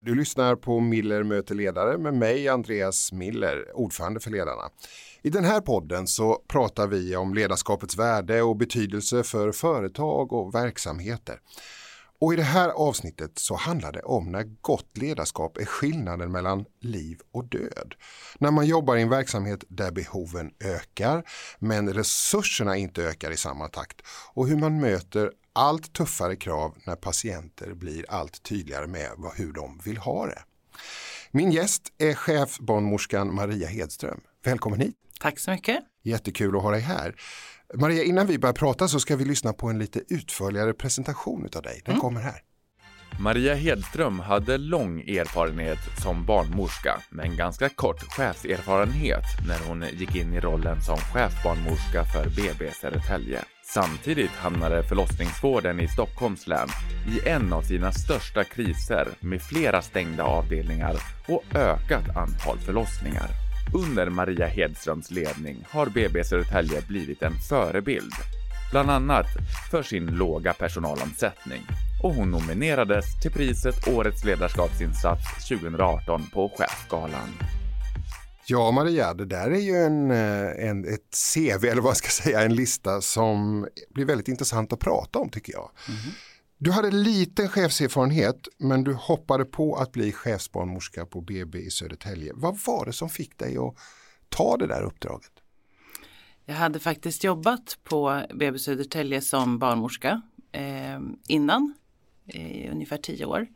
Du lyssnar på Miller möter ledare med mig, Andreas Miller, ordförande för Ledarna. I den här podden så pratar vi om ledarskapets värde och betydelse för företag och verksamheter. Och i det här avsnittet så handlar det om när gott ledarskap är skillnaden mellan liv och död. När man jobbar i en verksamhet där behoven ökar men resurserna inte ökar i samma takt och hur man möter allt tuffare krav när patienter blir allt tydligare med hur de vill ha det. Min gäst är chefbarnmorskan Maria Hedström. Välkommen hit! Tack så mycket! Jättekul att ha dig här. Maria, innan vi börjar prata så ska vi lyssna på en lite utförligare presentation av dig. Den mm. kommer här. Maria Hedström hade lång erfarenhet som barnmorska, men ganska kort chefserfarenhet när hon gick in i rollen som chefbarnmorska för BB Södertälje. Samtidigt hamnade förlossningsvården i Stockholms län i en av sina största kriser med flera stängda avdelningar och ökat antal förlossningar. Under Maria Hedströms ledning har BB Södertälje blivit en förebild, bland annat för sin låga personalomsättning och hon nominerades till priset Årets ledarskapsinsats 2018 på Chefsgalan. Ja Maria, det där är ju en, eh, en, ett CV eller vad ska jag säga, en lista som blir väldigt intressant att prata om tycker jag. Mm. Du hade liten chefserfarenhet men du hoppade på att bli chefsbarnmorska på BB i Södertälje. Vad var det som fick dig att ta det där uppdraget? Jag hade faktiskt jobbat på BB Södertälje som barnmorska eh, innan, i ungefär tio år.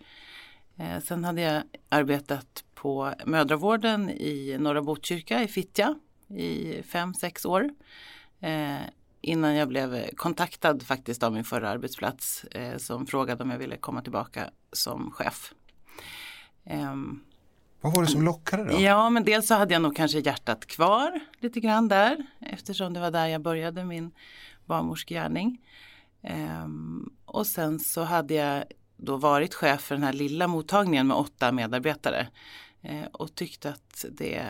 Eh, sen hade jag arbetat på mödravården i Norra Botkyrka i Fittja i fem, sex år. Eh, innan jag blev kontaktad faktiskt av min förra arbetsplats eh, som frågade om jag ville komma tillbaka som chef. Um, Vad var det som lockade då? Ja, men dels så hade jag nog kanske hjärtat kvar lite grann där eftersom det var där jag började min barnmorskegärning. Um, och sen så hade jag då varit chef för den här lilla mottagningen med åtta medarbetare uh, och tyckte att det,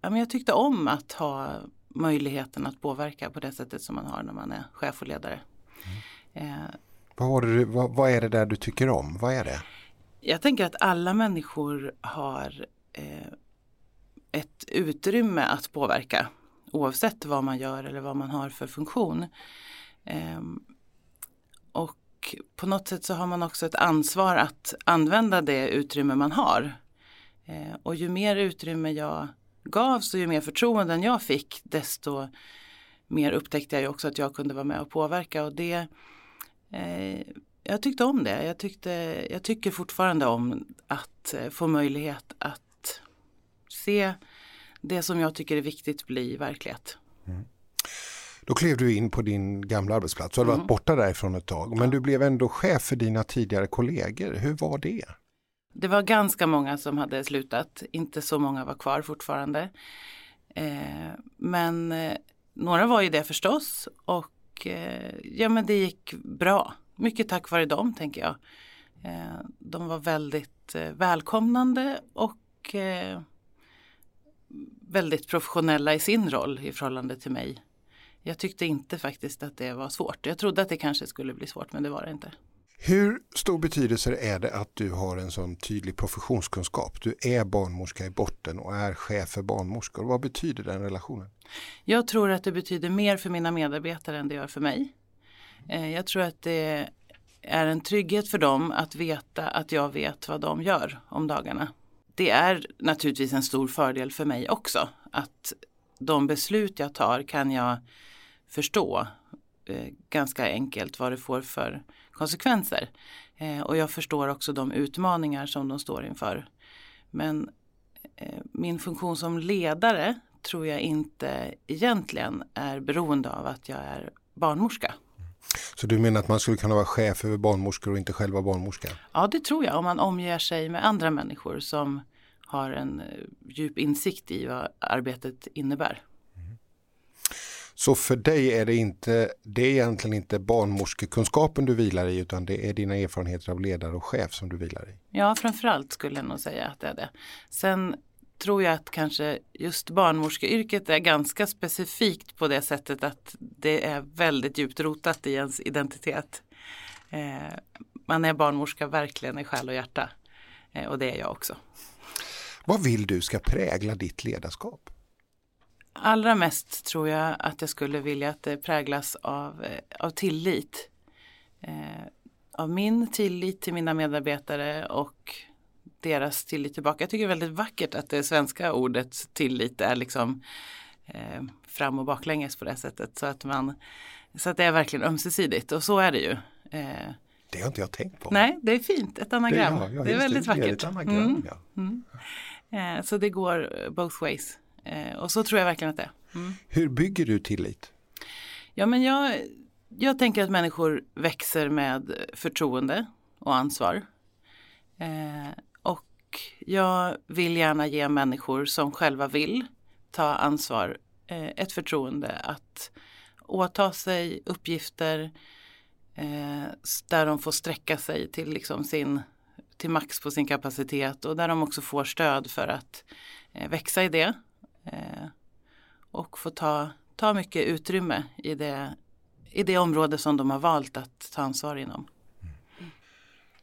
ja men jag tyckte om att ha möjligheten att påverka på det sättet som man har när man är chef och ledare. Mm. Eh, vad, det, vad, vad, är det där du tycker om? Vad är det? Jag tänker att alla människor har eh, ett utrymme att påverka oavsett vad man gör eller vad man har för funktion. Eh, och på något sätt så har man också ett ansvar att använda det utrymme man har. Eh, och ju mer utrymme jag gavs och ju mer förtroenden jag fick desto mer upptäckte jag ju också att jag kunde vara med och påverka och det eh, jag tyckte om det. Jag, tyckte, jag tycker fortfarande om att eh, få möjlighet att se det som jag tycker är viktigt bli verklighet. Mm. Då klev du in på din gamla arbetsplats. Du hade mm. varit borta därifrån ett tag. Men du blev ändå chef för dina tidigare kollegor. Hur var det? Det var ganska många som hade slutat, inte så många var kvar fortfarande. Eh, men eh, några var ju det förstås och eh, ja men det gick bra. Mycket tack vare dem tänker jag. Eh, de var väldigt eh, välkomnande och eh, väldigt professionella i sin roll i förhållande till mig. Jag tyckte inte faktiskt att det var svårt. Jag trodde att det kanske skulle bli svårt men det var det inte. Hur stor betydelse är det att du har en sån tydlig professionskunskap? Du är barnmorska i botten och är chef för barnmorskor. Vad betyder den relationen? Jag tror att det betyder mer för mina medarbetare än det gör för mig. Eh, jag tror att det är en trygghet för dem att veta att jag vet vad de gör om dagarna. Det är naturligtvis en stor fördel för mig också att de beslut jag tar kan jag förstå eh, ganska enkelt vad det får för konsekvenser. Eh, och jag förstår också de utmaningar som de står inför. Men eh, min funktion som ledare tror jag inte egentligen är beroende av att jag är barnmorska. Så du menar att man skulle kunna vara chef över barnmorskor och inte själv vara barnmorska? Ja det tror jag om man omger sig med andra människor som har en eh, djup insikt i vad arbetet innebär. Så för dig är det inte, det är egentligen inte barnmorskekunskapen du vilar i utan det är dina erfarenheter av ledare och chef som du vilar i? Ja, framförallt skulle jag nog säga att det är det. Sen tror jag att kanske just barnmorskeyrket är ganska specifikt på det sättet att det är väldigt djupt rotat i ens identitet. Eh, man är barnmorska verkligen i själ och hjärta. Eh, och det är jag också. Vad vill du ska prägla ditt ledarskap? Allra mest tror jag att jag skulle vilja att det präglas av, eh, av tillit. Eh, av min tillit till mina medarbetare och deras tillit tillbaka. Jag tycker det är väldigt vackert att det svenska ordet tillit är liksom eh, fram och baklänges på det sättet. Så att, man, så att det är verkligen ömsesidigt och så är det ju. Eh, det har inte jag tänkt på. Nej, det är fint, ett anagram. Det, ja, ja, det är väldigt det, vackert. Anagram, mm. ja. Mm. Eh, så det går both ways. Eh, och så tror jag verkligen att det är. Mm. Hur bygger du tillit? Ja, men jag, jag tänker att människor växer med förtroende och ansvar. Eh, och jag vill gärna ge människor som själva vill ta ansvar eh, ett förtroende att åta sig uppgifter eh, där de får sträcka sig till, liksom sin, till max på sin kapacitet och där de också får stöd för att eh, växa i det. Eh, och få ta, ta mycket utrymme i det, i det område som de har valt att ta ansvar inom.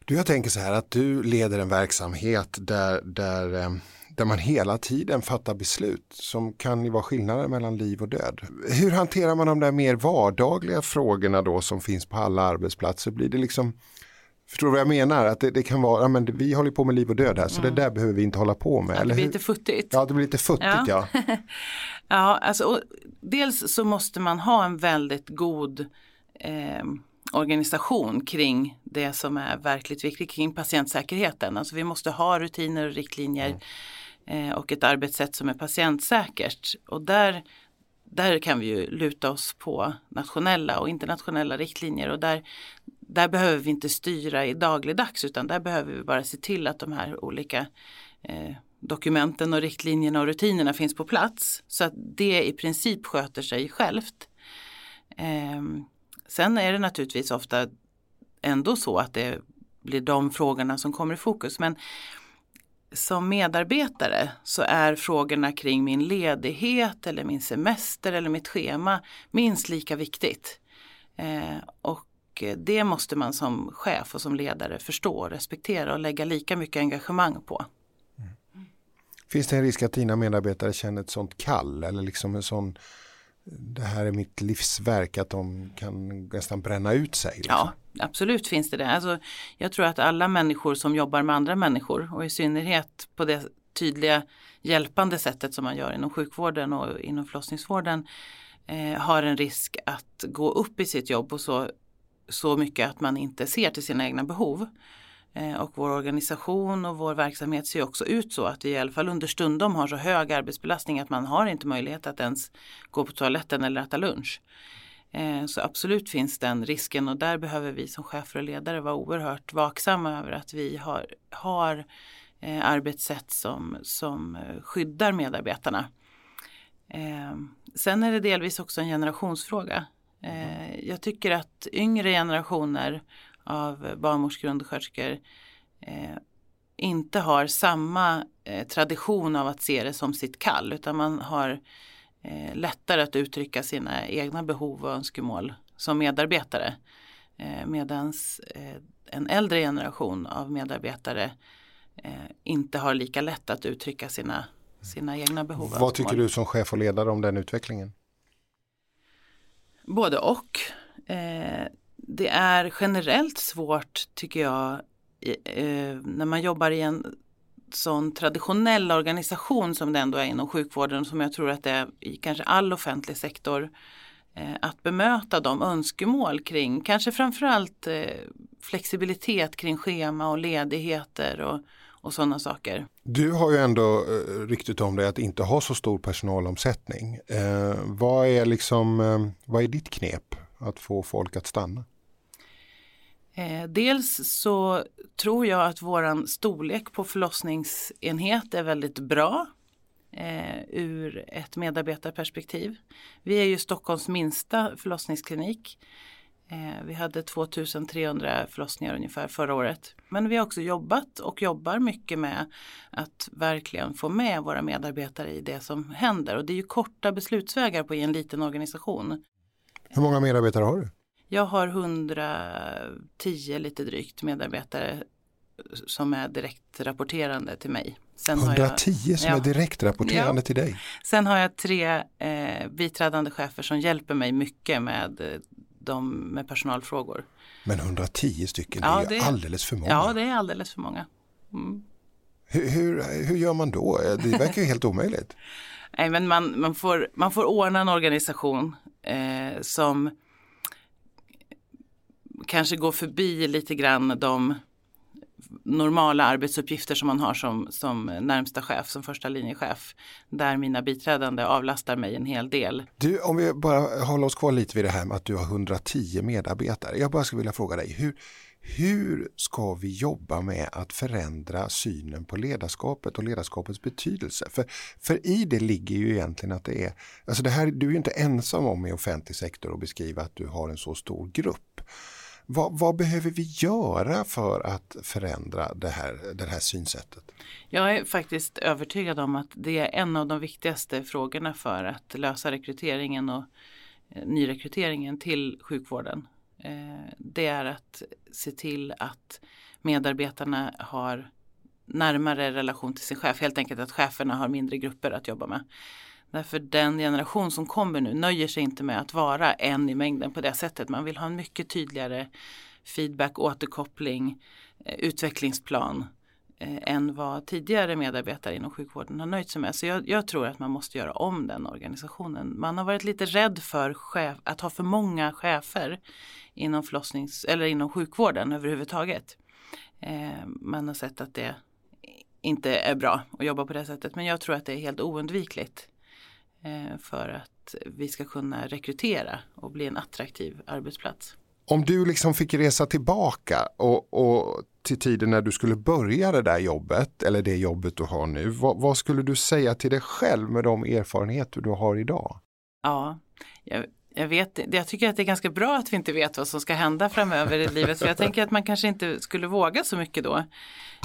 Du, jag tänker så här att du leder en verksamhet där, där, eh, där man hela tiden fattar beslut som kan vara skillnaden mellan liv och död. Hur hanterar man de där mer vardagliga frågorna då som finns på alla arbetsplatser? Blir det liksom Förstår du vad jag menar? Att det, det kan vara, ja, men vi håller på med liv och död här så mm. det där behöver vi inte hålla på med. Ja, det blir lite futtigt. Ja, det blir lite futtigt ja. Ja, ja alltså, dels så måste man ha en väldigt god eh, organisation kring det som är verkligt viktigt kring patientsäkerheten. Alltså vi måste ha rutiner och riktlinjer mm. eh, och ett arbetssätt som är patientsäkert. Och där, där kan vi ju luta oss på nationella och internationella riktlinjer och där, där behöver vi inte styra i dagligdags utan där behöver vi bara se till att de här olika eh, dokumenten och riktlinjerna och rutinerna finns på plats så att det i princip sköter sig självt. Eh, sen är det naturligtvis ofta ändå så att det blir de frågorna som kommer i fokus men som medarbetare så är frågorna kring min ledighet eller min semester eller mitt schema minst lika viktigt. Eh, och det måste man som chef och som ledare förstå, respektera och lägga lika mycket engagemang på. Mm. Finns det en risk att dina medarbetare känner ett sånt kall eller liksom en sån det här är mitt livsverk att de kan nästan bränna ut sig? Liksom? Ja, absolut finns det det. Alltså, jag tror att alla människor som jobbar med andra människor och i synnerhet på det tydliga hjälpande sättet som man gör inom sjukvården och inom förlossningsvården eh, har en risk att gå upp i sitt jobb och så så mycket att man inte ser till sina egna behov. Eh, och vår organisation och vår verksamhet ser också ut så att vi i alla fall understundom har så hög arbetsbelastning att man har inte möjlighet att ens gå på toaletten eller äta lunch. Eh, så absolut finns den risken och där behöver vi som chefer och ledare vara oerhört vaksamma över att vi har, har eh, arbetssätt som, som skyddar medarbetarna. Sen är det delvis också en generationsfråga. Eh, jag tycker att yngre generationer av barnmorskor och undersköterskor eh, inte har samma eh, tradition av att se det som sitt kall utan man har eh, lättare att uttrycka sina egna behov och önskemål som medarbetare. Eh, Medan eh, en äldre generation av medarbetare eh, inte har lika lätt att uttrycka sina, sina egna behov. Vad tycker du som chef och ledare om den utvecklingen? Både och. Eh, det är generellt svårt tycker jag eh, när man jobbar i en sån traditionell organisation som det ändå är inom sjukvården som jag tror att det är i kanske all offentlig sektor eh, att bemöta de önskemål kring kanske framförallt eh, flexibilitet kring schema och ledigheter och och sådana saker. Du har ju ändå eh, ryktet om dig att inte ha så stor personalomsättning. Eh, vad, är liksom, eh, vad är ditt knep att få folk att stanna? Eh, dels så tror jag att våran storlek på förlossningsenhet är väldigt bra eh, ur ett medarbetarperspektiv. Vi är ju Stockholms minsta förlossningsklinik. Eh, vi hade 2300 förlossningar ungefär förra året. Men vi har också jobbat och jobbar mycket med att verkligen få med våra medarbetare i det som händer. Och det är ju korta beslutsvägar på i en liten organisation. Hur många medarbetare har du? Jag har 110 lite drygt medarbetare som är direkt rapporterande till mig. Sen 110 jag, som ja, är direkt rapporterande ja. till dig? Sen har jag tre eh, biträdande chefer som hjälper mig mycket med, de, med personalfrågor. Men 110 stycken, ja, det är ju alldeles för många. Ja, det är alldeles för många. Mm. Hur, hur, hur, gör man då? Det verkar ju helt omöjligt. Nej, men man, man, får, man får ordna en organisation eh, som kanske går förbi lite grann de normala arbetsuppgifter som man har som, som närmsta chef, som första linjechef. Där mina biträdande avlastar mig en hel del. Du, om vi bara håller oss kvar lite vid det här med att du har 110 medarbetare. Jag bara skulle vilja fråga dig, hur, hur ska vi jobba med att förändra synen på ledarskapet och ledarskapets betydelse? För, för i det ligger ju egentligen att det är, alltså det här, du är ju inte ensam om i offentlig sektor att beskriva att du har en så stor grupp. Vad, vad, behöver vi göra för att förändra det här, det här synsättet? Jag är faktiskt övertygad om att det är en av de viktigaste frågorna för att lösa rekryteringen och eh, nyrekryteringen till sjukvården. Eh, det är att se till att medarbetarna har närmare relation till sin chef. Helt enkelt att cheferna har mindre grupper att jobba med. Därför den generation som kommer nu nöjer sig inte med att vara en i mängden på det sättet. Man vill ha en mycket tydligare feedback, återkoppling, eh, utvecklingsplan eh, än vad tidigare medarbetare inom sjukvården har nöjt sig med. Så jag, jag, tror att man måste göra om den organisationen. Man har varit lite rädd för chef, att ha för många chefer inom, förlossnings, eller inom sjukvården överhuvudtaget. Eh, man har sett att det inte är bra att jobba på det sättet. Men jag tror att det är helt oundvikligt för att vi ska kunna rekrytera och bli en attraktiv arbetsplats. Om du liksom fick resa tillbaka och, och till tiden när du skulle börja det där jobbet eller det jobbet du har nu, vad, vad, skulle du säga till dig själv med de erfarenheter du har idag? Ja, jag, jag, vet, jag tycker att det är ganska bra att vi inte vet vad som ska hända framöver i livet. För jag tänker att man kanske inte skulle våga så mycket då.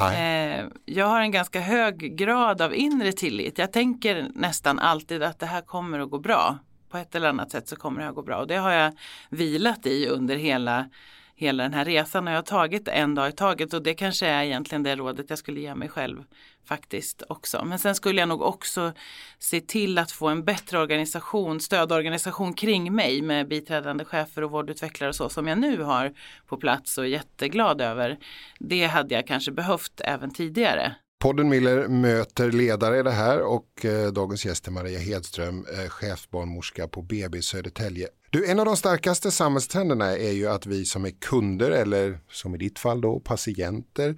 Eh, jag har en ganska hög grad av inre tillit. Jag tänker nästan alltid att det här kommer att gå bra. På ett eller annat sätt så kommer det här att gå bra. Och det har jag vilat i under hela hela den här resan och jag har tagit en dag i taget och det kanske är egentligen det rådet jag skulle ge mig själv faktiskt också. Men sen skulle jag nog också se till att få en bättre organisation, stödorganisation kring mig med biträdande chefer och vårdutvecklare och så som jag nu har på plats och är jätteglad över. Det hade jag kanske behövt även tidigare. Podden Miller möter ledare i det här och eh, dagens gäst är Maria Hedström, eh, chefsbarnmorska på BB Södertälje. Du, en av de starkaste samhällstrenderna är ju att vi som är kunder eller som i ditt fall då patienter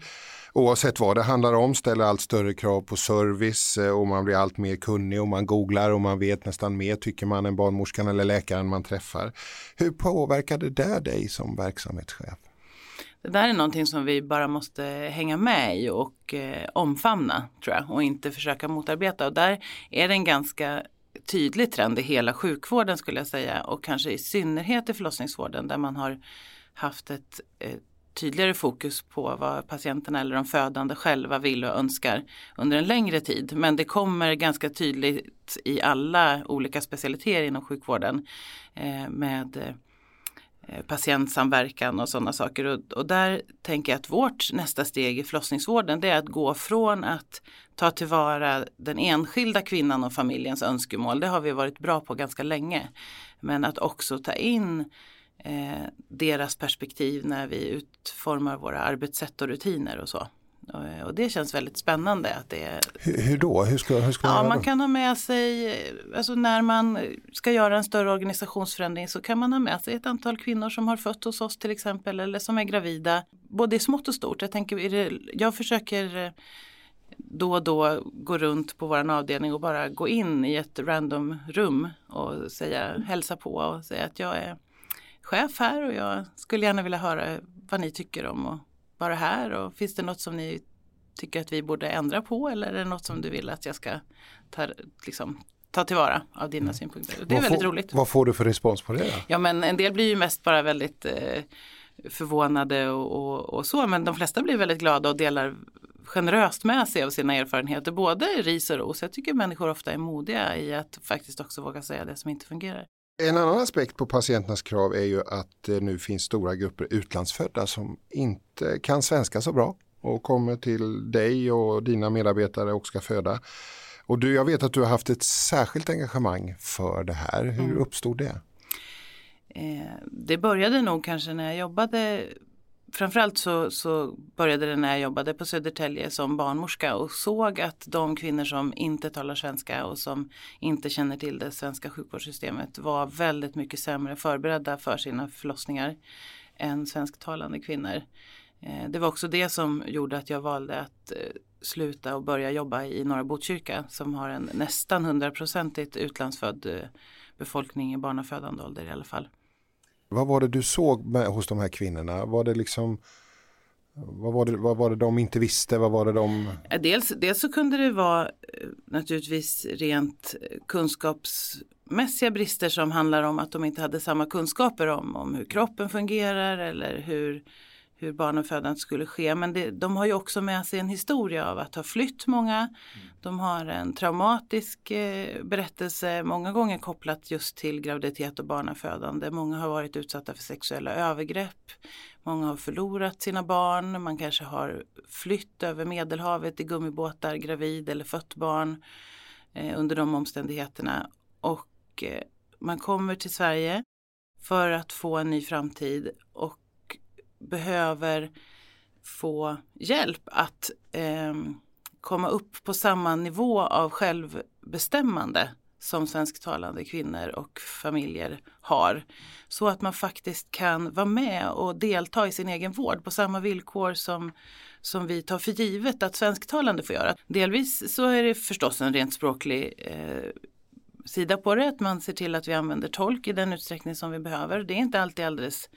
oavsett vad det handlar om ställer allt större krav på service eh, och man blir allt mer kunnig och man googlar och man vet nästan mer tycker man än barnmorskan eller läkaren man träffar. Hur påverkade det där dig som verksamhetschef? Det där är någonting som vi bara måste hänga med i och eh, omfamna tror jag och inte försöka motarbeta och där är det en ganska tydlig trend i hela sjukvården skulle jag säga och kanske i synnerhet i förlossningsvården där man har haft ett eh, tydligare fokus på vad patienterna eller de födande själva vill och önskar under en längre tid. Men det kommer ganska tydligt i alla olika specialiteter inom sjukvården eh, med eh, Eh, patientsamverkan och sådana saker. Och, och, där tänker jag att vårt nästa steg i förlossningsvården det är att gå från att ta tillvara den enskilda kvinnan och familjens önskemål. Det har vi varit bra på ganska länge. Men att också ta in eh, deras perspektiv när vi utformar våra arbetssätt och rutiner och så. Och, och det känns väldigt spännande. Att det är... hur, hur då? Hur ska, hur ska man, ja, man kan ha med sig, alltså när man ska göra en större organisationsförändring så kan man ha med sig ett antal kvinnor som har fött hos oss till exempel eller som är gravida. Både i smått och stort. Jag, tänker, jag försöker då och då gå runt på våran avdelning och bara gå in i ett random rum och säga hälsa på och säga att jag är chef här och jag skulle gärna vilja höra vad ni tycker om att vara här och finns det något som ni tycker att vi borde ändra på eller är det något som du vill att jag ska ta, liksom, ta tillvara av dina mm. synpunkter. Det är vad väldigt får, roligt. Vad får du för respons på det? Ja men en del blir ju mest bara väldigt eh, förvånade och, och, och, så men de flesta blir väldigt glada och delar generöst med sig av sina erfarenheter, både ris och ros. Jag tycker människor ofta är modiga i att faktiskt också våga säga det som inte fungerar. En annan aspekt på patienternas krav är ju att det nu finns stora grupper utlandsfödda som inte kan svenska så bra. och kommer till dig och dina medarbetare och ska föda. Och du, jag vet att du har haft ett särskilt engagemang för det här. Hur mm. uppstod det? Eh, det började nog kanske när jag jobbade Framförallt så, så började det när jag jobbade på Södertälje som barnmorska och såg att de kvinnor som inte talar svenska och som inte känner till det svenska sjukvårdssystemet var väldigt mycket sämre förberedda för sina förlossningar än svensktalande kvinnor. Eh, det var också det som gjorde att jag valde att eh, sluta och börja jobba i Norra Botkyrka som har en nästan hundraprocentigt utlandsfödd eh, befolkning i barnafödande ålder i alla fall. Vad var det du såg med, hos de här kvinnorna? Var det liksom vad var, det, vad var det de inte visste? Vad var det de... Eh, dels, dels så kunde det vara eh, naturligtvis rent eh, kunskapsmässiga brister som handlar om att de inte hade samma kunskaper om, om hur kroppen fungerar eller hur hur barnafödandet skulle ske. Men det, de har ju också med sig en historia av att ha flytt många. De har en traumatisk eh, berättelse, många gånger kopplat just till graviditet och barnafödande. Många har varit utsatta för sexuella övergrepp. Många har förlorat sina barn. Man kanske har flytt över Medelhavet i gummibåtar, gravid eller fött barn eh, under de omständigheterna. Och eh, man kommer till Sverige för att få en ny framtid och behöver få hjälp att eh, komma upp på samma nivå av självbestämmande som svensktalande kvinnor och familjer har. Så att man faktiskt kan vara med och delta i sin egen vård på samma villkor som, som vi tar för givet att svensktalande får göra. Delvis så är det förstås en rent språklig eh, sida på det, att man ser till att vi använder tolk i den utsträckning som vi behöver. Det är inte alltid alldeles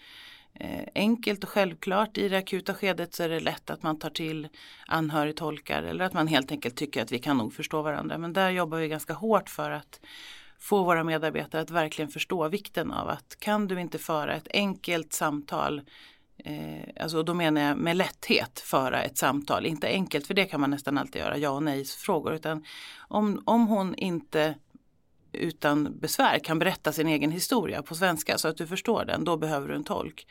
Eh, enkelt och självklart. I det akuta skedet så är det lätt att man tar till anhörigtolkar eller att man helt enkelt tycker att vi kan nog förstå varandra. Men där jobbar vi ganska hårt för att få våra medarbetare att verkligen förstå vikten av att kan du inte föra ett enkelt samtal Eh, alltså då menar jag med lätthet föra ett samtal, inte enkelt för det kan man nästan alltid göra, ja och nej frågor. Utan om, om hon inte utan besvär kan berätta sin egen historia på svenska så att du förstår den, då behöver du en tolk.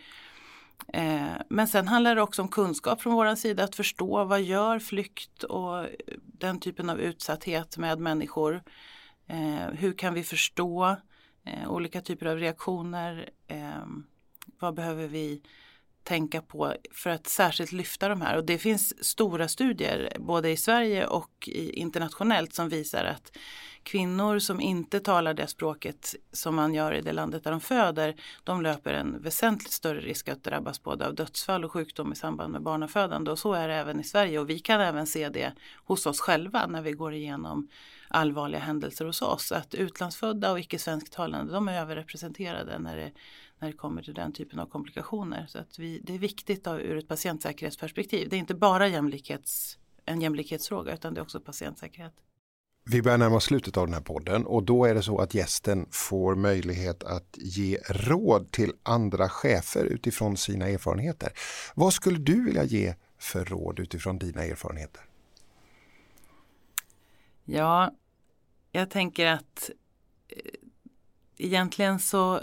Eh, men sen handlar det också om kunskap från vår sida, att förstå vad gör flykt och den typen av utsatthet med människor. Eh, hur kan vi förstå eh, olika typer av reaktioner? vad behöver vi tänka på för att särskilt lyfta de här. Och det finns stora studier både i Sverige och internationellt som visar att kvinnor som inte talar det språket som man gör i det landet där de föder, de löper en väsentligt större risk att drabbas både av dödsfall och sjukdom i samband med barnafödande. Och så är det även i Sverige och vi kan även se det hos oss själva när vi går igenom allvarliga händelser hos oss. Att utlandsfödda och icke svensktalande, de är överrepresenterade när det, när det kommer till den typen av komplikationer. Så att vi, det är viktigt då, ur ett patientsäkerhetsperspektiv. Det är inte bara jämlikhets, en jämlikhetsfråga utan det är också patientsäkerhet. Vi börjar närma oss slutet av den här podden och då är det så att gästen får möjlighet att ge råd till andra chefer utifrån sina erfarenheter. Vad skulle du vilja ge för råd utifrån dina erfarenheter? Ja, jag tänker att eh, egentligen så,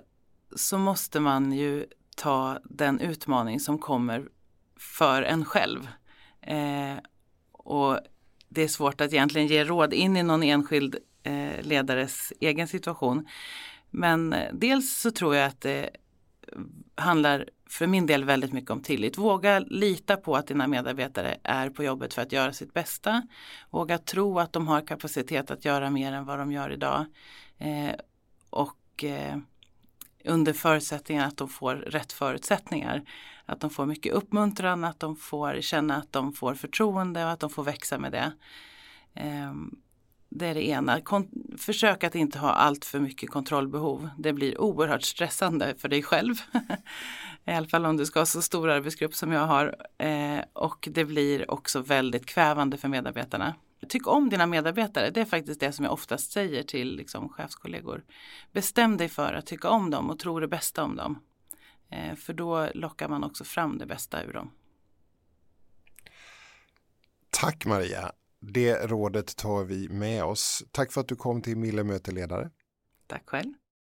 så måste man ju ta den utmaning som kommer för en själv. Eh, och det är svårt att egentligen ge råd in i någon enskild eh, ledares egen situation. Men eh, dels så tror jag att det handlar för min del väldigt mycket om tillit. Våga lita på att dina medarbetare är på jobbet för att göra sitt bästa. Våga tro att de har kapacitet att göra mer än vad de gör idag. Eh, och eh, under förutsättning att de får rätt förutsättningar. Att de får mycket uppmuntran, att de får känna att de får förtroende och att de får växa med det. Ehm, det är det ena. Kon försök att inte ha allt för mycket kontrollbehov. Det blir oerhört stressande för dig själv. I alla fall om du ska ha så stor arbetsgrupp som jag har. Ehm, och det blir också väldigt kvävande för medarbetarna. Tyck om dina medarbetare, det är faktiskt det som jag oftast säger till liksom, chefskollegor. Bestäm dig för att tycka om dem och tro det bästa om dem. Eh, för då lockar man också fram det bästa ur dem. Tack Maria. Det rådet tar vi med oss. Tack för att du kom till Mille möteledare. Tack själv.